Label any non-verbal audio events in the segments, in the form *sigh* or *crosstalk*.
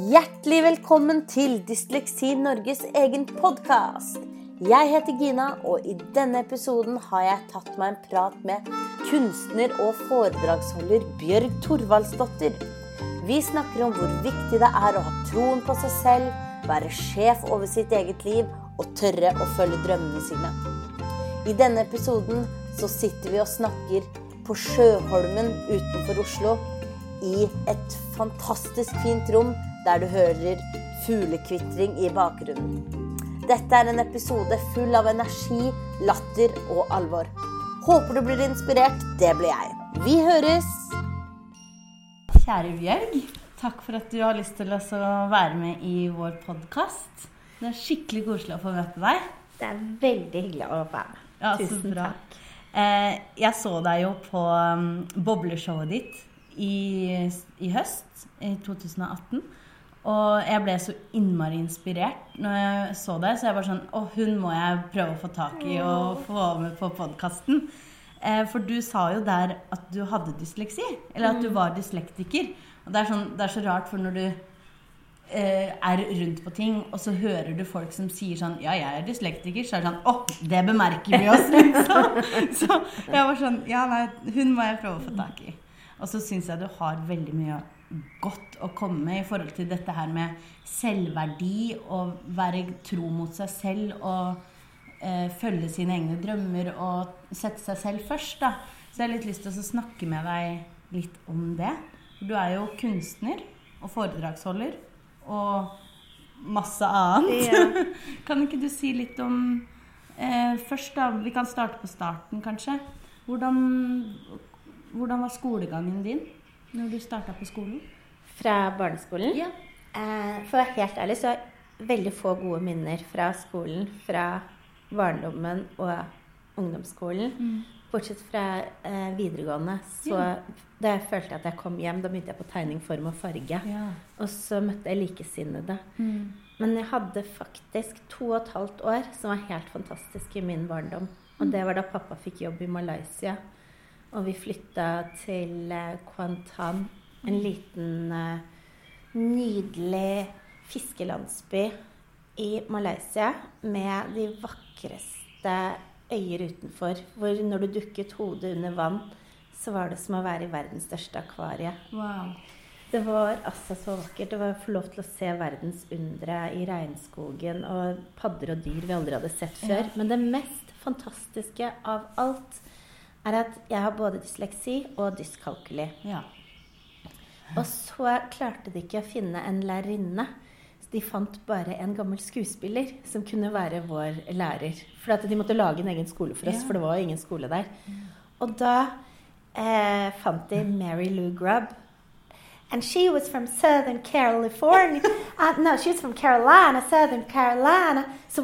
Hjertelig velkommen til Dysleksi Norges egen podkast. Jeg heter Gina, og i denne episoden har jeg tatt meg en prat med kunstner og foredragsholder Bjørg Thorvaldsdottir. Vi snakker om hvor viktig det er å ha troen på seg selv, være sjef over sitt eget liv og tørre å følge drømmene sine. I denne episoden så sitter vi og snakker på Sjøholmen utenfor Oslo i et fantastisk fint rom der du hører fuglekvitring i bakgrunnen. Dette er en episode full av energi, latter og alvor. Håper du blir inspirert. Det blir jeg. Vi høres! Kjære Bjørg, takk for at du har lyst til å være med i vår podkast. Det er skikkelig koselig å få møte deg. Det er veldig hyggelig å være med. Ja, Tusen bra. takk. Eh, jeg så deg jo på um, bobleshowet ditt i, i høst, i 2018. Og jeg ble så innmari inspirert når jeg så det. Så jeg var sånn Å, hun må jeg prøve å få tak i og få med på podkasten. Eh, for du sa jo der at du hadde dysleksi. Eller at du var dyslektiker. Og det er, sånn, det er så rart, for når du eh, er rundt på ting, og så hører du folk som sier sånn Ja, jeg er dyslektiker. Så er det sånn Å, det bemerker vi oss, liksom. *laughs* Så jeg var sånn Ja, nei, hun må jeg prøve å få tak i. Og så syns jeg du har veldig mye godt å komme med i forhold til dette her med selvverdi og være tro mot seg selv og eh, følge sine egne drømmer og sette seg selv først. da. Så jeg har litt lyst til å snakke med deg litt om det. For du er jo kunstner og foredragsholder og masse annet. Ja. *laughs* kan ikke du si litt om eh, Først, da. Vi kan starte på starten, kanskje. Hvordan, hvordan var skolegangen din når du starta på skolen? Fra barneskolen. Ja. Eh, for å være helt ærlig så har jeg veldig få gode minner fra skolen, fra barndommen og ungdomsskolen. Mm. Bortsett fra eh, videregående. Så Ja. da jeg følte at jeg kom hjem, da begynte jeg på tegning, form og farge. Ja. Og så møtte jeg likesinnede. Mm. Men jeg hadde faktisk to og et halvt år som var helt fantastisk i min barndom. Og det var da pappa fikk jobb i Malaysia. Og vi flytta til eh, Kuantan, en liten, eh, nydelig fiskelandsby i Malaysia med de vakreste øyer utenfor. Hvor når du dukket hodet under vann, så var det som å være i verdens største akvarie. Wow. Det var altså så vakkert. Det var å få lov til å se verdens undre i regnskogen og padder og dyr vi aldri hadde sett før. Ja. Men det mest fantastiske av alt er at jeg har både dysleksi og dyskalkuli. Ja. Og så klarte de ikke å finne en lærerinne. Så de fant bare en gammel skuespiller som kunne være vår lærer. For de måtte lage en egen skole for oss, Ja. for det var jo ingen skole der. Og da eh, fant de Mary Lou Grubb. And she was from Southern California. Uh, no, she was from Carolina, Southern Carolina. So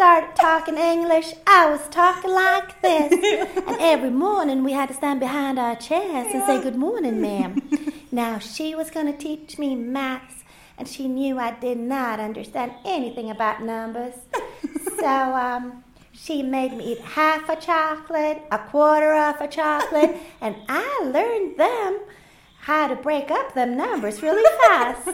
started talking English, I was talking like this. *laughs* and every morning we had to stand behind our chairs and say, Good morning, ma'am. *laughs* now, she was going to teach me maths, and she knew I did not understand anything about numbers. *laughs* so, um, she made me eat half a chocolate, a quarter of a chocolate, and I learned them how to break up them numbers really fast.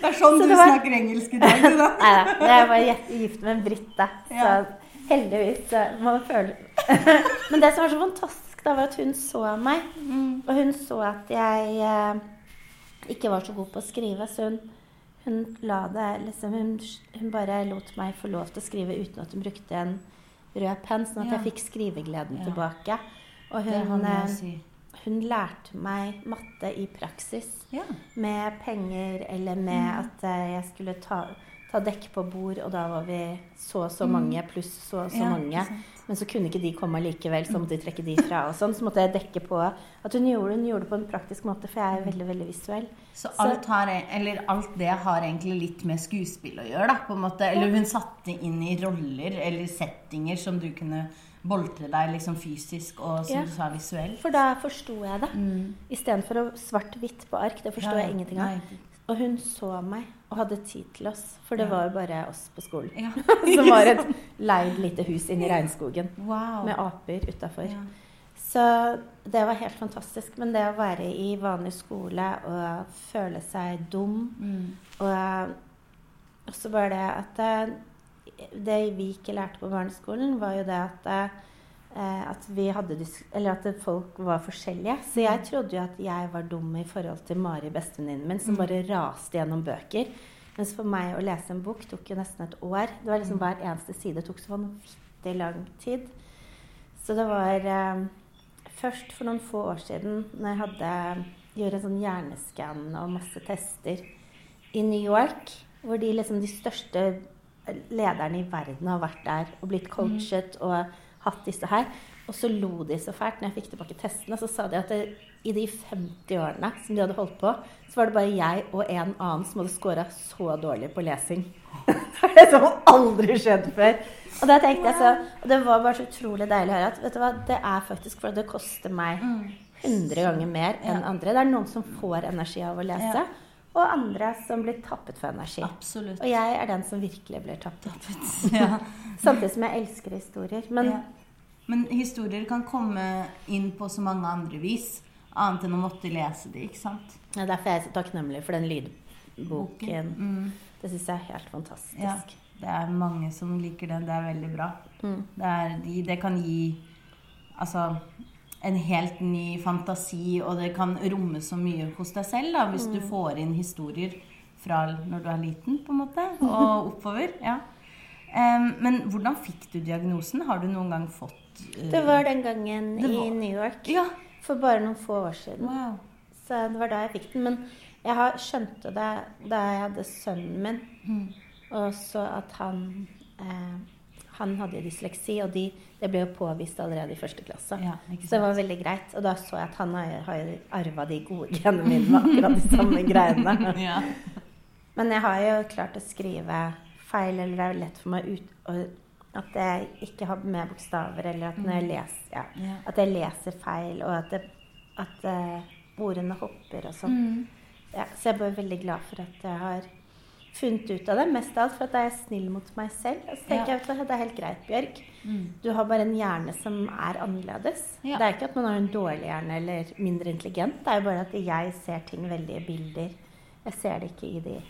Det er sånn Så du var- snakker engelsk i dag, du, da. *laughs* Nei da, jeg var gift med en brite, så Ja. heldigvis så må man føle *laughs* Men det som var så fantastisk, da, var at hun så meg. Mm. Og hun så at jeg eh, ikke var så god på å skrive, så hun, hun la det liksom hun, hun bare lot meg få lov til å skrive uten at hun brukte en rød penn, sånn at Ja. jeg fikk skrivegleden Ja. tilbake. Og hun, det må jeg si. Hun lærte meg matte i praksis Ja. med penger eller med at eh, jeg skulle ta, ta dekk på bord, og da var vi så og så mange pluss så og så Ja, mange. Men så kunne ikke de komme likevel, så måtte de trekke de fra. og sånn, Så måtte jeg dekke på at hun gjorde, hun gjorde det på en praktisk måte, for jeg er veldig veldig visuell. Så alt, har, eller alt det har egentlig litt med skuespill å gjøre, da, på en måte. Eller hun satte inn i roller eller settinger som du kunne boltre deg liksom fysisk og som Ja. du sa visuelt. For da forsto jeg det. Mm. Istedenfor svart-hvitt på ark. Det forstår Ja, jeg ingenting av. Og hun så meg og hadde tid til oss, for det var jo bare oss på skolen. Ja. *laughs* Som var *laughs* et leid lite hus inne i regnskogen Wow. med aper utafor. Ja. Så det var helt fantastisk. Men det å være i vanlig skole og føle seg dum Mm. Og også bare det at det, Det vi ikke lærte på barneskolen, var jo det at eh, at dis Eller at folk var forskjellige. Så jeg trodde jo at jeg var dum i forhold til Mari, bestevenninnen min, som bare raste gjennom bøker. Mens for meg å lese en bok tok jo nesten et år. Det var liksom Hver eneste side tok så vanvittig lang tid. Så det var eh, først for noen få år siden, når jeg hadde gjorde en sånn hjerneskann og masse tester i New York, hvor de, liksom, de største lederne i verden har vært der og blitt coachet og hatt disse her. Og så lo de så fælt når jeg fikk tilbake testene. Så sa de at det, i de 50 årene som de hadde holdt på, så var det bare jeg og en annen som hadde scora så dårlig på lesing. *laughs* Det var det som aldri skjedd før. Og da tenkte jeg så, og det var bare så utrolig deilig å høre at vet du hva, det er faktisk fordi det koster meg 100 ganger mer enn andre. Det er noen som får energi av å lese, Ja. Og andre som blir tappet for energi. Absolutt. Og jeg er den som virkelig blir tappet. *laughs* Ja. Samtidig som jeg elsker historier. Men Ja. Men historier kan komme inn på så mange andre vis, annet enn å måtte lese de, ikke sant? ja, derfor er jeg så takknemlig for den lydboken. Mm. Det syns jeg er helt fantastisk. Ja. Det er mange som liker den. Det er veldig bra. Mm. Det, er, det kan gi altså en helt ny fantasi, og det kan romme så mye hos deg selv da, hvis du får inn historier fra når du er liten, på en måte, og *laughs* oppover. ja. Um, men hvordan fikk du diagnosen? Har du noen gang fått uh, Det var den gangen var... i New York Ja. for bare noen få år siden. Wow. Så det var da jeg fikk den. Men jeg har skjønte det da jeg hadde sønnen min, Mm. og så at han eh, Han hadde jo dysleksi, og de, det ble jo påvist allerede i første klasse. Ja, så det var veldig greit. Og da så jeg at han har, har arva de gode genene mine med akkurat de samme greiene. *laughs* ja. Men jeg har jo klart å skrive feil, eller det er jo lett for meg ut, at jeg ikke har med bokstaver, eller at, når jeg, leser, ja, at jeg leser feil, og at, det, at uh, ordene hopper og sånn. Mm. Ja, så jeg er bare veldig glad for at jeg har funnet ut av det. Mest av alt for at jeg er snill mot meg selv. Og så tenker Ja. jeg at det er helt greit, Bjørg. Mm. Du har bare en hjerne som er annerledes. Ja. Det er ikke at man har en dårlig hjerne eller mindre intelligent. Det er jo bare at jeg ser ting veldig i bilder. Jeg ser det ikke i de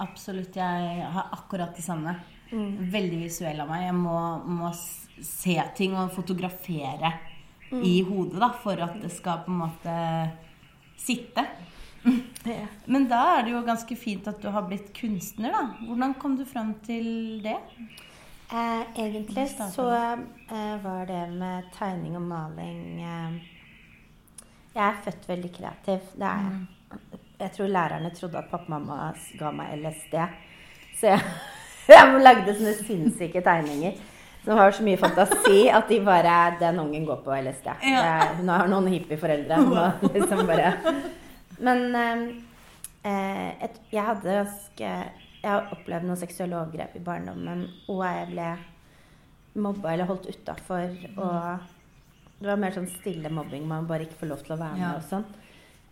Absolutt. Jeg har akkurat det samme. Mm. Veldig visuell av meg. Jeg må, må se ting og fotografere Mm. i hodet da, for at det skal på en måte sitte. Men da er det jo ganske fint at du har blitt kunstner, da. Hvordan kom du fram til det? Eh, egentlig så eh, var det med tegning og maling eh, Jeg er født veldig kreativ. Det er jeg. Jeg tror lærerne trodde at pappa og mamma ga meg LSD. Så jeg, *laughs* jeg lagde sånne sinnssyke tegninger som har så mye fantasi at de bare Den ungen går på LSD. Ja. Hun har noen hippieforeldre. Hun *laughs* må liksom bare Men eh, eh, et, jeg hadde ganske Jeg har opplevd noen seksuelle overgrep i barndommen, og jeg ble mobba eller holdt utafor. Og det var mer sånn stille mobbing. Man bare ikke får lov til å være med Ja. og sånn.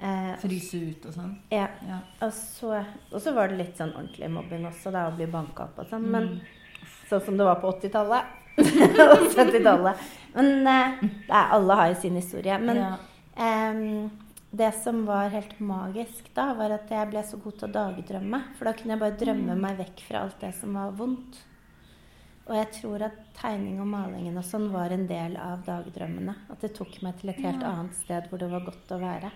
Eh, Fryse ut og sånn? ja. Ja. Og så, og så var det litt sånn ordentlig mobbing også, da, å bli banka opp og sånn. Men Mm. sånn som det var på 80-tallet og *laughs* 70-tallet. Men eh, *laughs* alle har jo sin historie. Men Ja. Ehm, det som var helt magisk da, var at jeg ble så god til å dagdrømme. For da kunne jeg bare drømme meg vekk fra alt det som var vondt. Og jeg tror at tegning og malingen og sånn var en del av dagdrømmene. At det tok meg til et helt Ja. annet sted hvor det var godt å være.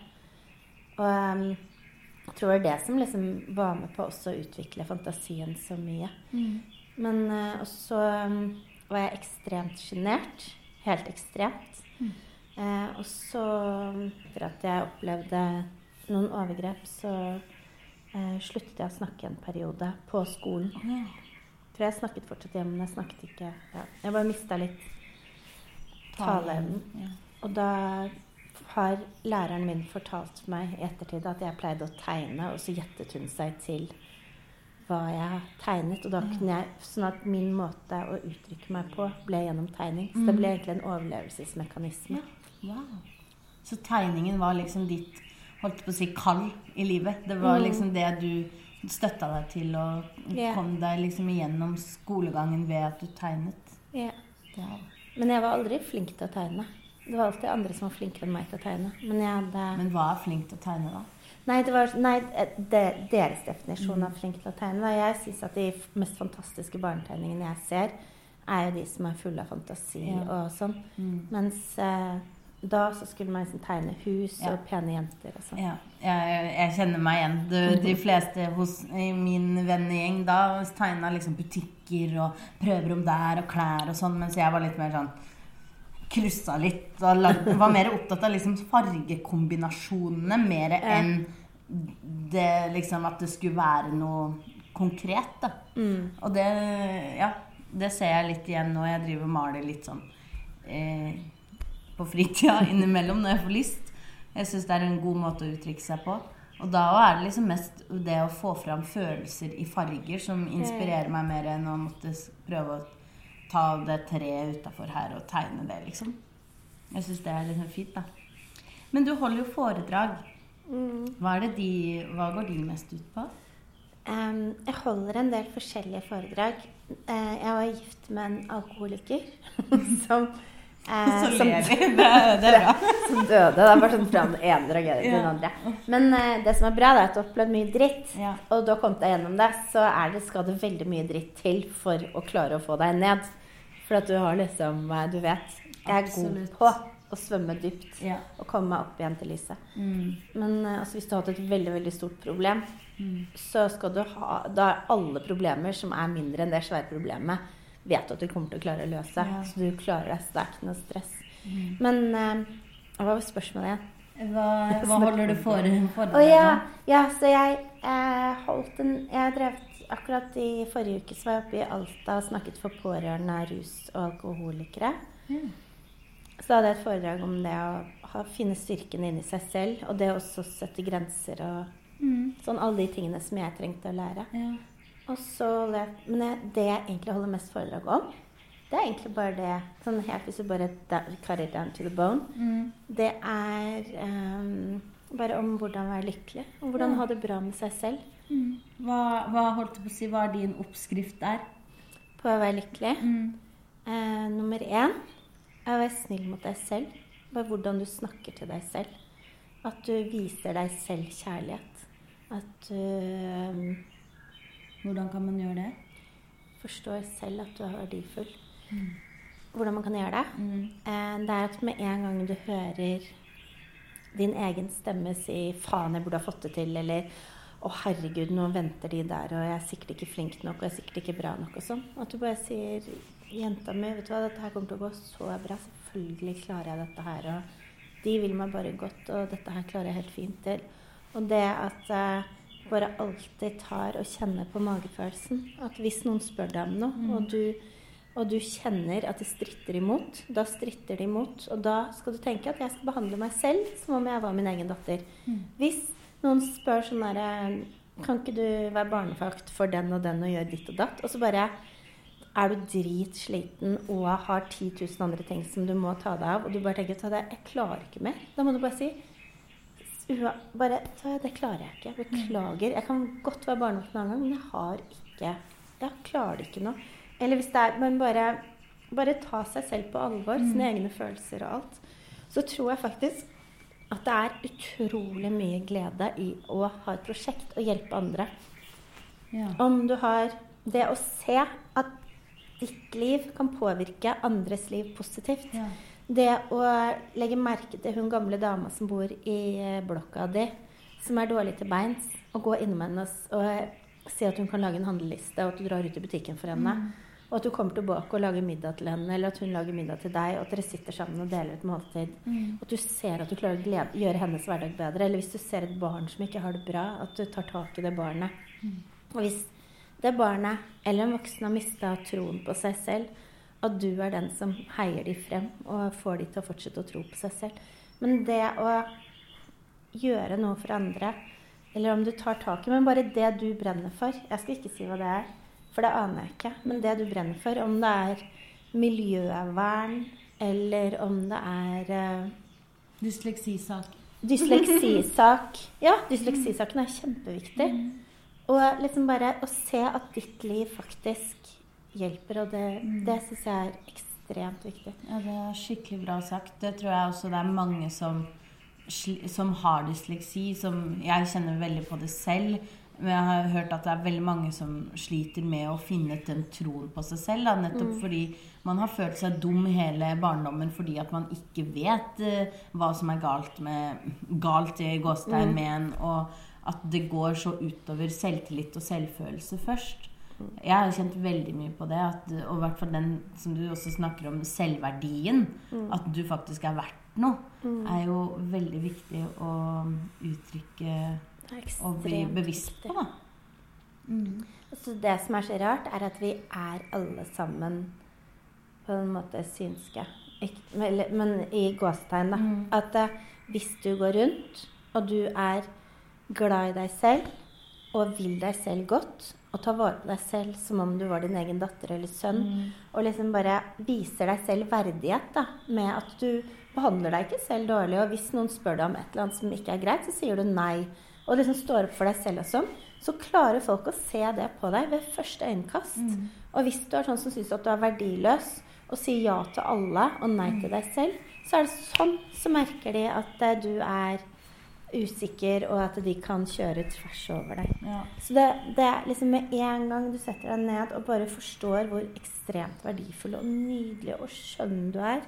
Og um, jeg tror det er det som liksom var med på også å utvikle fantasien så mye. Mm. Men uh, også um, var jeg ekstremt sjenert. Helt ekstremt. Eh, og så, etter at jeg opplevde noen overgrep, så eh, sluttet jeg å snakke en periode på skolen. Ja. For jeg snakket fortsatt hjemme, men jeg snakket ikke ja. Jeg bare mista litt taleevnen. Ja. Og da har læreren min fortalt meg i ettertid at jeg pleide å tegne, og så gjettet hun seg til hva jeg tegnet. Og da kunne jeg, sånn at min måte å uttrykke meg på ble gjennom tegning. Så det ble egentlig en overlevelsesmekanisme. Wow. Så tegningen var liksom ditt holdt på å si kall i livet. Det var Mm. liksom det du støtta deg til og Ja. kom deg liksom igjennom skolegangen ved at du tegnet. Ja. Men jeg var aldri flink til å tegne. Det var alltid andre som var flinkere enn meg til å tegne. Men jeg hadde Men hva er flink til å tegne, da? Nei, det var nei, det, deres definisjon av flink til å tegne. da. Jeg syns at de mest fantastiske barnetegningene jeg ser, er jo de som er fulle av fantasi Ja. og sånn. Mm. Mens eh, da så skulle man liksom tegne hus Ja. og pene jenter og sånn. Ja, jeg, jeg kjenner meg igjen. De, de fleste hos min vennegjeng da tegna liksom butikker og prøverom der og klær og sånn, mens jeg var litt mer sånn Klussa litt og lagde, var mer opptatt av liksom fargekombinasjonene mer enn det liksom at det skulle være noe konkret, da. Mm. Og det Ja, det ser jeg litt igjen nå. Jeg driver og maler litt sånn eh, på fritida *laughs* innimellom når jeg får lyst. Jeg syns det er en god måte å uttrykke seg på. Og da er det liksom mest det å få fram følelser i farger som inspirerer meg mer enn å måtte prøve å ta det treet utafor her og tegne det, liksom. Jeg syns det er liksom fint, da. Men du holder jo foredrag. Mm. Hva, er det de, hva går de mest ut på? Um, jeg holder en del forskjellige foredrag. Uh, jeg var gift med en alkoholiker *laughs* som, eh, Så ler vi. *laughs* Det, det er bra. *laughs* som døde. Det er bare sånn fra den ene tragedien til den andre. Men eh, det som er bra, det er at du har opplevd mye dritt. Ja. Og du har kommet deg gjennom det, så er det, skal det veldig mye dritt til for å klare å få deg ned. For at du har liksom eh, Du vet, jeg er Absolutt. god på å svømme dypt Ja. og komme meg opp igjen til lyset. Mm. Men eh, altså, hvis du har hatt et veldig veldig stort problem, Mm. så skal du ha Da er alle problemer som er mindre enn det svære problemet, vet du at du kommer til å klare å løse. Ja. Så du klarer deg. Så det er ikke noe stress. Mm. Men eh, hva var spørsmålet igjen? Hva, hva holder du for, for deg? Oh, ja, ja, så jeg eh, holdt en Jeg drev akkurat i forrige uke så var jeg oppe i Alta og snakket for pårørende av rus- og alkoholikere. Mm. Så hadde jeg et foredrag om det å ha, finne styrken inni seg selv, og det å også sette grenser og Mm. sånn alle de tingene som jeg trengte å lære. Ja. Men det jeg egentlig holder mest foredrag om, det er egentlig bare det sånn helt Hvis du bare cut it down to the bone, Mm. det er um, bare om hvordan være lykkelig. Og hvordan Ja. ha det bra med seg selv. Mm. Hva, hva holdt du på å si, hva er din oppskrift der? På å være lykkelig. Mm. Eh, nummer én er å være snill mot deg selv. Bare hvordan du snakker til deg selv. At du viser deg selv kjærlighet. At du ehm, Hvordan kan man gjøre det? forstår selv at du er verdifull. Hvordan man kan gjøre det? Mm. Eh, Det er at med en gang du hører din egen stemme si 'faen, jeg burde ha fått det til', eller 'å, herregud, nå venter de der, og jeg er sikkert ikke flink nok', og 'jeg er sikkert ikke bra nok', og sånn. At du bare sier 'jenta mi, vet du hva, dette her kommer til å gå så bra, selvfølgelig klarer jeg dette her', og 'de vil meg bare godt, og dette her klarer jeg helt fint til'. Og det at eh, bare alltid tar og kjenner på magefølelsen. At hvis noen spør deg om noe, og du og du kjenner at de stritter imot, da stritter de imot. Og da skal du tenke at jeg skal behandle meg selv som om jeg var min egen datter. Hvis noen spør sånn herre Kan ikke du være barnefakt for den og den og gjøre ditt og datt? Og så bare er du dritsliten og har 10 000 andre ting som du må ta deg av, og du bare tenker at jeg klarer ikke mer. Da må du bare si Ua, bare, «Ta, Det klarer jeg ikke. Beklager. Jeg kan godt være barnevakt en annen gang, men jeg har ikke Jeg klarer det ikke nå. Eller hvis det er Men bare, bare ta seg selv på alvor, sine egne følelser og alt. Så tror jeg faktisk at det er utrolig mye glede i å ha et prosjekt og hjelpe andre. Ja. Om du har det å se at ditt liv kan påvirke andres liv positivt. Ja. Det å legge merke til hun gamle dama som bor i eh, blokka di, som er dårlig til beins, og gå innom henne og, og si at hun kan lage en handleliste, og at du drar ut i butikken for henne. Og at du kommer tilbake og lager middag til henne, eller at hun lager middag til deg, og at dere sitter sammen og deler et måltid. og At du ser at du klarer å glede, gjøre hennes hverdag bedre. Eller hvis du ser et barn som ikke har det bra, at du tar tak i det barnet. Og hvis det barnet eller en voksen har mista troen på seg selv, at du er den som heier de frem og får de til å fortsette å tro på seg selv. Men det å gjøre noe for andre, eller om du tar tak i Men bare det du brenner for Jeg skal ikke si hva det er, for det aner jeg ikke. Men det du brenner for, om det er miljøvern, eller om det er uh, Dysleksisak. Dysleksisak. *laughs* Ja, dysleksisaken er kjempeviktig. Og liksom bare å se at ditt liv faktisk hjelper, og det, det syns jeg er ekstremt viktig. Ja, det er skikkelig bra sagt. Det tror jeg også det er mange som, som har dysleksi, som jeg kjenner veldig på det selv. Men jeg har hørt at det er veldig mange som sliter med å finne den troen på seg selv. Da, nettopp fordi man har følt seg dum hele barndommen fordi at man ikke vet uh, hva som er galt med galt i gåstegn med en, og at det går så utover selvtillit og selvfølelse først. Jeg har kjent veldig mye på det, at, og i hvert fall den som du også snakker om, selvverdien. At du faktisk er verdt noe, er jo veldig viktig å uttrykke og bli bevisst på, da. Så det som er så rart, er at vi er alle sammen på en måte synske. Ikke, men i gåstegn, da. Mm. At uh, hvis du går rundt, og du er glad i deg selv, og vil deg selv godt, og tar vare på deg selv som om du var din egen datter eller sønn, Mm. og liksom bare viser deg selv verdighet da, med at du behandler deg ikke selv dårlig, og hvis noen spør deg om et eller annet som ikke er greit, så sier du nei, og liksom står opp for deg selv og sånn, så klarer folk å se det på deg ved første øyekast. Og hvis du er sånn som syns at du er verdiløs, og sier ja til alle og nei til deg selv, så er det sånn så merker de at eh, du er usikker, og at de kan kjøre tvers over deg. Ja. Så det, det er liksom med en gang du setter deg ned og bare forstår hvor ekstremt verdifull og nydelig og skjønn du er,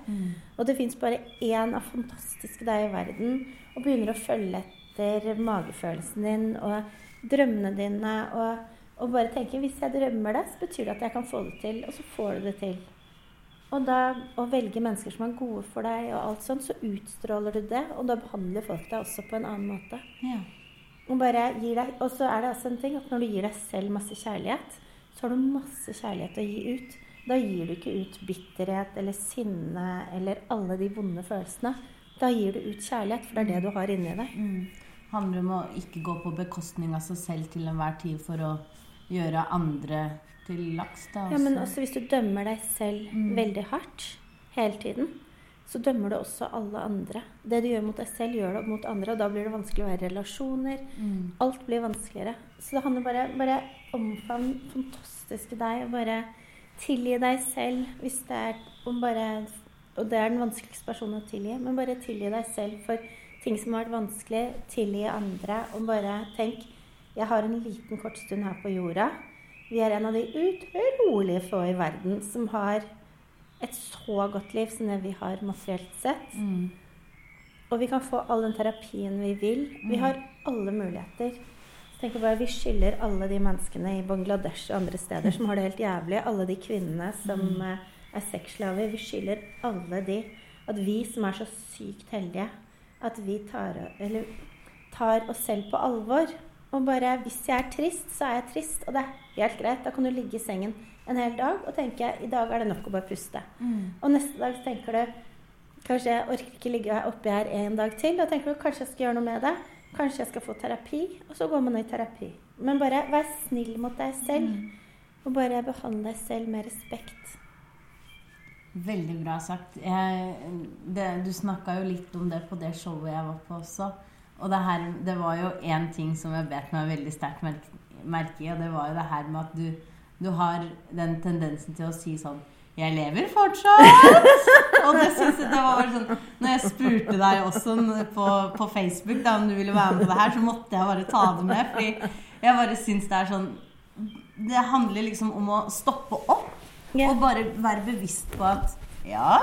og det fins bare én av fantastiske deg i verden, og begynner å følge etter magefølelsen din og drømmene dine, og, og bare tenker hvis jeg drømmer det, så betyr det at jeg kan få det til, og så får du det til. Og da å velge mennesker som er gode for deg, og alt sånt, så utstråler du det, og da behandler folk deg også på en annen måte. Ja. Og, deg, og så er det også en ting at når du gir deg selv masse kjærlighet, så har du masse kjærlighet å gi ut. Da gir du ikke ut bitterhet eller sinne eller alle de vonde følelsene. Da gir du ut kjærlighet, for det er det du har inni deg. Mm. Handler om å ikke gå på bekostning av seg selv til enhver tid for å gjøre andre til laks. Da, Ja, men også. også hvis du dømmer deg selv Mm. veldig hardt hele tiden, så dømmer du også alle andre. Det du gjør mot deg selv, gjør du mot andre, og da blir det vanskelig å være i relasjoner. Mm. Alt blir vanskeligere. Så det handler bare bare omfavn fantastiske deg, og bare tilgi deg selv hvis det er om bare Og det er den vanskeligste personen å tilgi, men bare tilgi deg selv for ting som har vært vanskelig. Tilgi andre, og bare tenk Jeg har en liten kort stund her på jorda. Vi er en av de utrolig få i verden som har et så godt liv som det vi har materielt sett. Mm. Og vi kan få all den terapien vi vil. Vi har alle muligheter. Så tenker bare, Vi skylder alle de menneskene i Bangladesh og andre steder som har det helt jævlig, alle de kvinnene som mm. er sexslaver, vi skylder alle de at vi som er så sykt heldige, at vi tar, eller, tar oss selv på alvor. Og bare Hvis jeg er trist, så er jeg trist, og det er helt greit. Da kan du ligge i sengen en hel dag og tenke i dag er det nok å bare puste. Mm. Og neste dag tenker du Kanskje jeg orker ikke ligge oppi her en dag til. Da tenker du kanskje jeg skal gjøre noe med det. Kanskje jeg skal få terapi. Og så går man i terapi. Men bare vær snill mot deg selv. Og bare behandle deg selv med respekt. Veldig bra sagt. Jeg, det, du snakka jo litt om det på det showet jeg var på også. Og det, her, det var jo én ting som jeg bet meg veldig sterkt merke, i, og det var jo det her med at du, du har den tendensen til å si sånn jeg lever fortsatt! Og det synes jeg det var sånn Når jeg spurte deg også på, på Facebook da, om du ville være med på det her, så måtte jeg bare ta det med. Fordi jeg bare syns det er sånn Det handler liksom om å stoppe opp Yeah. og bare være bevisst på at Ja,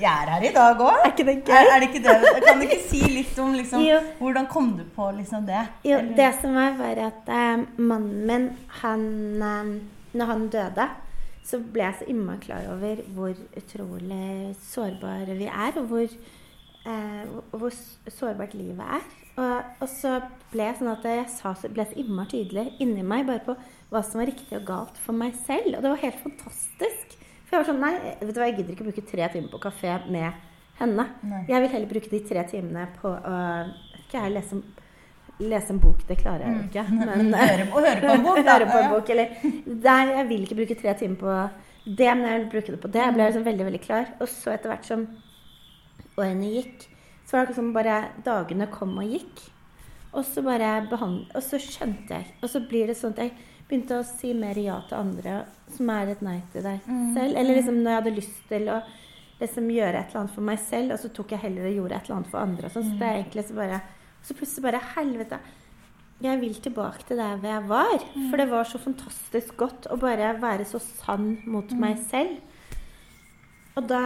jeg er her i dag òg. Er ikke det gøy? Er, er det ikke det? Kan du ikke si litt om liksom, hvordan kom du på liksom det? Jo, Eller- det som var, var at eh, mannen min, han eh, Når han døde, så ble jeg så innmari klar over hvor utrolig sårbare vi er, og hvor, eh, hvor- sårbart livet er. Og, og så ble jeg sånn at jeg sa, så ble så innmari tydelig inni meg bare på hva som var riktig og galt for meg selv. Og det var helt fantastisk. For jeg var sånn Nei, vet du hva, jeg gidder ikke bruke tre timer på kafé med henne. Nei. Jeg vil heller bruke de tre timene på å ikke jeg lese, lese en bok. Det klarer jeg jo ikke. *laughs* Men, høre, og høre på en bok, *laughs* da. høre på en bok, eller der Jeg vil ikke bruke tre timer på det, men jeg vil bruke det på det. Jeg ble liksom veldig, veldig klar. Og så etter hvert som årene gikk, så var det akkurat som bare dagene kom og gikk. Og så bare behandlet, Og så skjønte jeg Og så blir det sånn at jeg begynte å si mer ja til andre, som er et nei til deg Mm. selv. Eller liksom når jeg hadde lyst til å liksom gjøre et eller annet for meg selv, og så tok jeg heller og gjorde et eller annet for andre. sånn. Så det er egentlig så bare Så plutselig bare Helvete. Jeg vil tilbake til der hvor jeg var. For det var så fantastisk godt å bare være så sann mot meg selv. Og da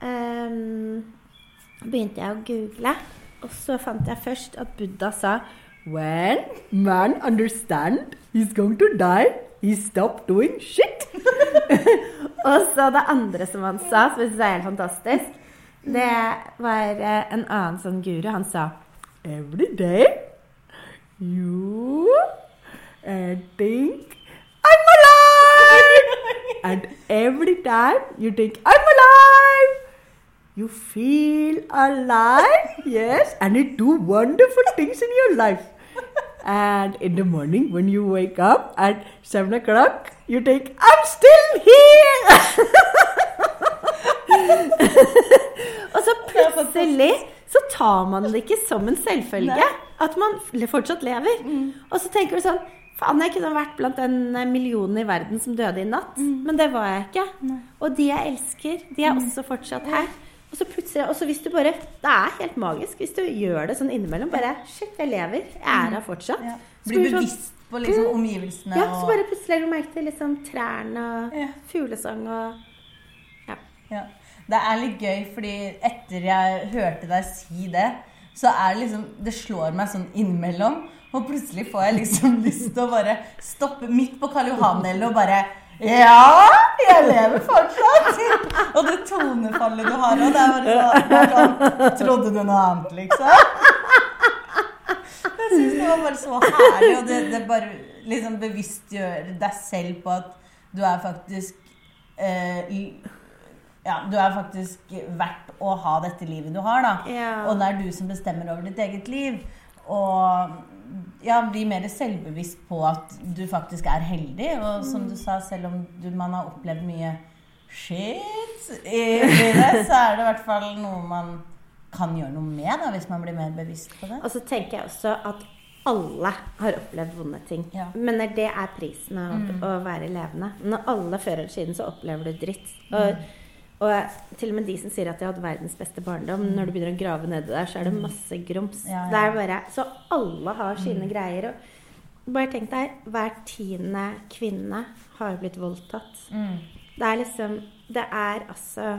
um, begynte jeg å google, og så fant jeg først at Buddha sa When man understand he's going to die, he stop doing shit. *laughs* og så det andre som han sa, som jeg syns er helt fantastisk, det var eh, en annen sånn guru. Han sa Every day you uh, think I'm alive! *laughs* and every time you think I'm alive, you feel alive, yes, and you do wonderful things in your life. And in the morning, when you wake up at 7 o'clock, you take I'm still here! *laughs* Og så plutselig så tar man det ikke som en selvfølge at man fortsatt lever. Og så tenker du sånn Faen, jeg kunne vært blant den millionen i verden som døde i natt. Men det var jeg ikke. Og de jeg elsker, de er også fortsatt her. Og så plutselig, og så hvis du bare Det er helt magisk hvis du gjør det sånn innimellom. Bare Shit, jeg lever. Jeg er her fortsatt. Ja. Blir sånn- bevisst på liksom omgivelsene Ja, så bare plutselig legger du merke til liksom trærne og Ja. fuglesang og Ja. Ja. Det er litt gøy, fordi etter jeg hørte deg si det, så er det liksom Det slår meg sånn innimellom. Og plutselig får jeg liksom *laughs* lyst til å bare stoppe midt på Karl Johan-delen og bare Ja, jeg lever fortsatt! Og det tonefallet du har og det er bare sånn, sånn Trodde du noe annet, liksom? Jeg syns det var bare så herlig, og det, det bare liksom bevisstgjør deg selv på at du er faktisk eh, ja, du er faktisk verdt å ha dette livet du har, da. Ja. Og det er du som bestemmer over ditt eget liv. Og ja, bli mer selvbevisst på at du faktisk er heldig. Og som du sa, selv om du, man har opplevd mye shit i livet, så er det i hvert fall noe man kan gjøre noe med, da, hvis man blir mer bevisst på det. Og så tenker jeg også at alle har opplevd vonde ting. Ja. Men det er prisen av å være levende. Når alle før eller siden så opplever du dritt. Og, og til og med de som sier at de har hatt verdens beste barndom, når du begynner å grave nedi der, så er det masse grums. Ja, ja. Det er bare, så alle har sine greier. Og bare tenk deg, hver tiende kvinne har blitt voldtatt. Mm. Det er liksom Det er altså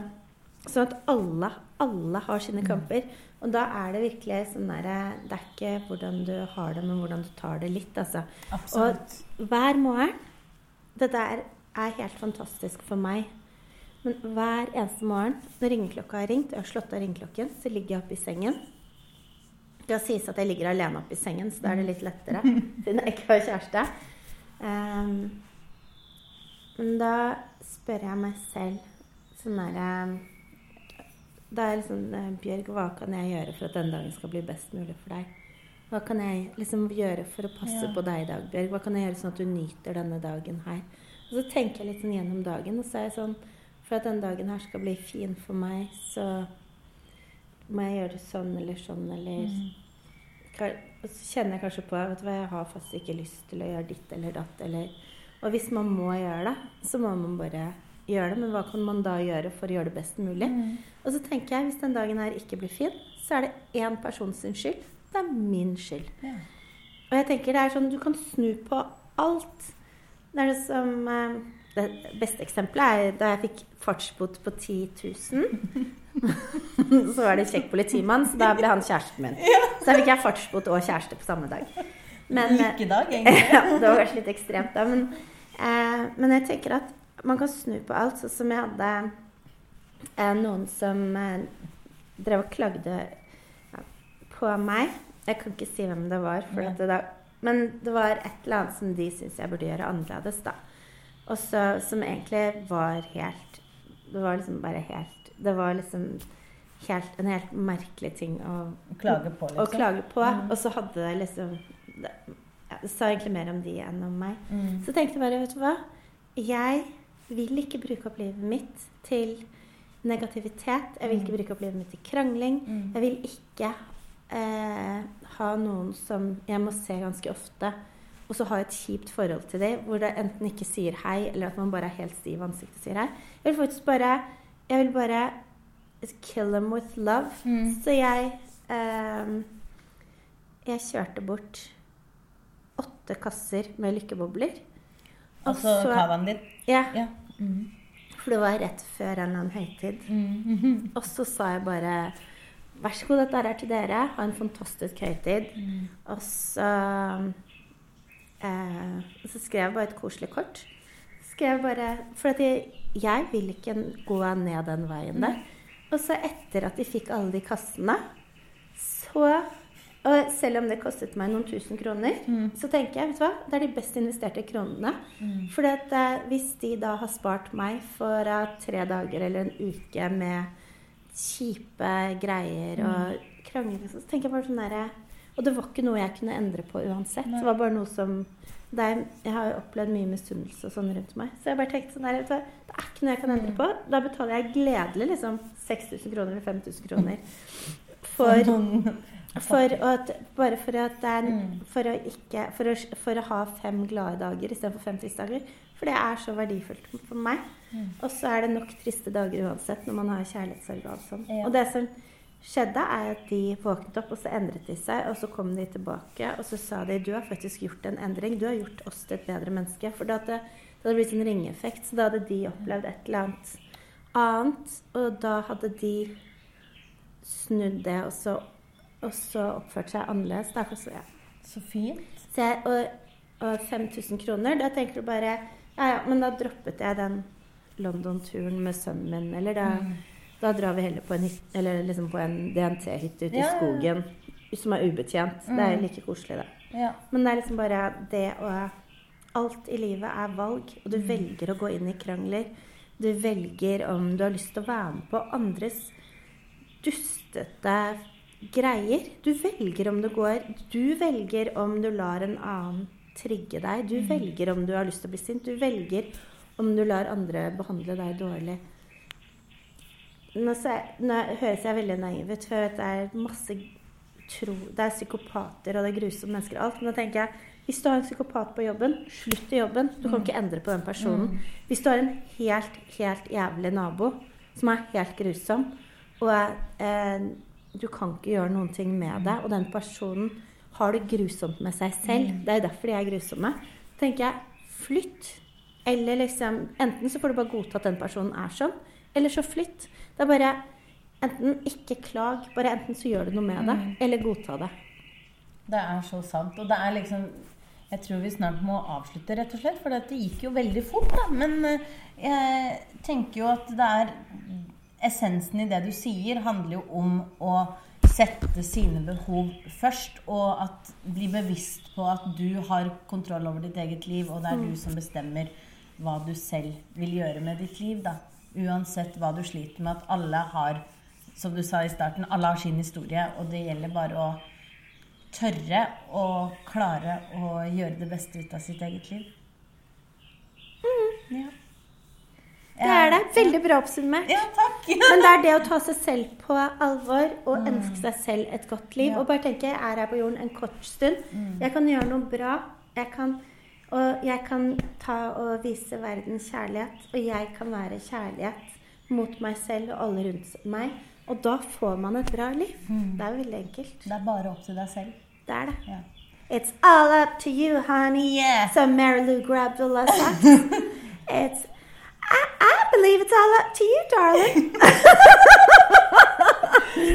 Sånn at alle, alle har sine kamper. Og da er det virkelig sånn derre Det er ikke hvordan du har det, men hvordan du tar det litt, altså. Absolutt. Og hver morgen Det der er helt fantastisk for meg. Men hver eneste morgen når ringeklokka har ringt, og jeg har slått av ringeklokken, så ligger jeg oppe i sengen. Det sies at jeg ligger alene oppe i sengen, så da er det litt lettere. Siden jeg ikke har kjæreste. Um, men da spør jeg meg selv sånn derre Da er liksom eh, Bjørg, hva kan jeg gjøre for at denne dagen skal bli best mulig for deg? Hva kan jeg liksom gjøre for å passe Ja. på deg i dag, Bjørg? Hva kan jeg gjøre sånn at du nyter denne dagen her? Og så tenker jeg litt sånn gjennom dagen, og så er jeg sånn For at den dagen her skal bli fin for meg, så må jeg gjøre det sånn eller sånn, eller Og så kjenner jeg kanskje på vet du hva, jeg har faktisk ikke lyst til å gjøre ditt eller datt. Eller, og hvis man må gjøre det, så må man bare gjøre det. Men hva kan man da gjøre for å gjøre det best mulig? Og så tenker jeg hvis den dagen her ikke blir fin, så er det én person sin skyld. Det er min skyld. Ja. Og jeg tenker det er sånn du kan snu på alt. Det er det som eh, Det beste eksempelet er da jeg fikk fartsbot på 10 000. *laughs* så var det kjekk politimann, så da ble han kjæresten min. Så da fikk jeg fartsbot og kjæreste på samme dag. Men, eh, Lykkedag, egentlig. *laughs* ja, det var kanskje litt ekstremt, da. Men, eh, men jeg tenker at man kan snu på alt. Sånn som jeg hadde eh, noen som eh, drev og klagde ja, på meg. Jeg kan ikke si hvem det var, det da, men det var et eller annet som de syntes jeg burde gjøre annerledes. da. Og så, som egentlig var helt Det var liksom bare helt Det var liksom helt, en helt merkelig ting å Klage på, liksom. å klage på. Og så hadde det liksom det, ja, det sa egentlig mer om de enn om meg. Mm. Så tenkte jeg bare, vet du hva? Jeg vil ikke bruke opp livet mitt til negativitet. Jeg vil ikke bruke opp livet mitt til krangling. Mm. Jeg vil ikke eh, ha noen som jeg må se ganske ofte og så ha et kjipt forhold til dem, hvor det enten ikke sier hei, eller at man bare er helt stiv i ansiktet og sier hei. Jeg vil faktisk bare Jeg vil bare kill them with love. Mm. Så jeg eh, Jeg kjørte bort åtte kasser med lykkebobler. Altså så- cavaen din. Ja, Ja. Mm. for det var rett før en eller annen høytid. Mm. *laughs* Og så sa jeg bare Vær så god, dette er til dere. Ha en fantastisk høytid. Mm. Og så eh, og Så skrev jeg bare et koselig kort. Skrev bare For at jeg, jeg vil ikke gå ned den veien der. Og så etter at de fikk alle de kassene, så og selv om det kostet meg noen tusen kroner, så tenker jeg vet du hva, det er de best investerte kronene. For eh, hvis de da har spart meg for uh, tre dager eller en uke med kjipe greier og krangling, så tenker jeg bare sånn derre Og det var ikke noe jeg kunne endre på uansett. Det var bare noe som er, Jeg har jo opplevd mye misunnelse og sånn rundt meg. Så jeg bare tenkte sånn der, Det er ikke noe jeg kan endre på. Da betaler jeg gledelig liksom 6000 kroner eller 5000 kroner for for at, bare for at det er for å, ikke, for, å, for å ha fem glade dager istedenfor fem triste dager. For det er så verdifullt for meg. Og så er det nok triste dager uansett når man har kjærlighetssorg og alt sånt. Og det som skjedde, er at de våknet opp, og så endret de seg. Og så kom de tilbake, og så sa de du har faktisk gjort en endring. Du har gjort oss til et bedre menneske. For det, det hadde blitt en ringeffekt. Så da hadde de opplevd et eller annet annet. Og da hadde de snudd det, og så, og så oppført seg annerledes. Derfor så, ja. Så fint. så jeg, og, og 5000 kroner, da tenker du bare Ja, ja, men da droppet jeg den London-turen med sønnen min. Eller da, da drar vi heller på en, liksom en DNT-hytte ute i Ja, ja. skogen som er ubetjent. Det er like koselig, det. Ja. Men det er liksom bare det å Alt i livet er valg, og du velger å gå inn i krangler. Du velger om du har lyst til å være med på andres dustete greier. Du velger om du går Du velger om du lar en annen trigge deg. Du velger om du har lyst til å bli sint. Du velger om du lar andre behandle deg dårlig. Nå, så, nå høres jeg veldig naiv ut, for jeg det er masse tro Det er psykopater og det er grusomme mennesker og alt. Men da tenker jeg hvis du har en psykopat på jobben, slutt i jobben. Du kan ikke endre på den personen. Hvis du har en helt, helt jævlig nabo som er helt grusom, og eh, du kan ikke gjøre noen ting med det, og den personen har det grusomt med seg selv, det er jo derfor de er grusomme, tenker jeg flytt. Eller liksom Enten så får du bare godta at den personen er sånn, eller så flytt. Det er bare Enten ikke klag, bare enten så gjør du noe med det, eller godta det. Det er så sant. Og det er liksom Jeg tror vi snart må avslutte, rett og slett. For det gikk jo veldig fort, da. Men eh, jeg tenker jo at det er Essensen i det du sier, handler jo om å sette sine behov først. Og at bli bevisst på at du har kontroll over ditt eget liv, og det er du som bestemmer hva du selv vil gjøre med ditt liv, da. Uansett hva du sliter med. At alle har, som du sa i starten, alle har sin historie, og det gjelder bare å tørre å klare å gjøre det beste ut av sitt eget liv. Ja. Det er det. Veldig bra oppsummert. Ja, takk. *laughs* Men det er det å ta seg selv på alvor og ønske seg selv et godt liv. Ja. Og bare tenke jeg er her på jorden en kort stund. Jeg kan gjøre noe bra. Jeg kan, og jeg kan ta og vise verden kjærlighet. Og jeg kan være kjærlighet mot meg selv og alle rundt meg. Og da får man et bra liv. Det er veldig enkelt. Det er bare opp til deg selv. Det er det. Ja. It's all up to you, honey. Yeah. So Mary Lou Grabdula sagt. *laughs* It's I, I believe it's all up to you, darling.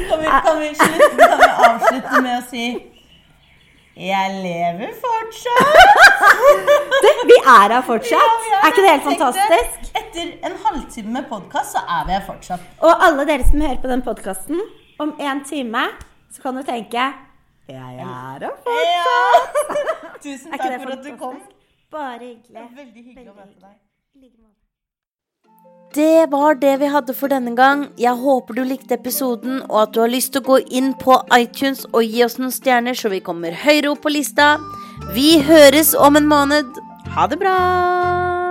Kan vi, kan, vi slutte, kan vi avslutte med å si Jeg lever *laughs* fortsatt. Du, vi er her fortsatt. Ja, er, er ikke det helt fantastisk? Etter en halvtime med podkast, så er vi her fortsatt. Og alle dere som hører på den podkasten, om en time så kan du tenke Jeg er her fortsatt. Ja. *laughs* Tusen takk for at du kom. Bare hyggelig. er veldig hyggelig å møte deg. Det var det vi hadde for denne gang. Jeg håper du likte episoden, og at du har lyst til å gå inn på iTunes og gi oss noen stjerner, så vi kommer høyere opp på lista. Vi høres om en måned. Ha det bra!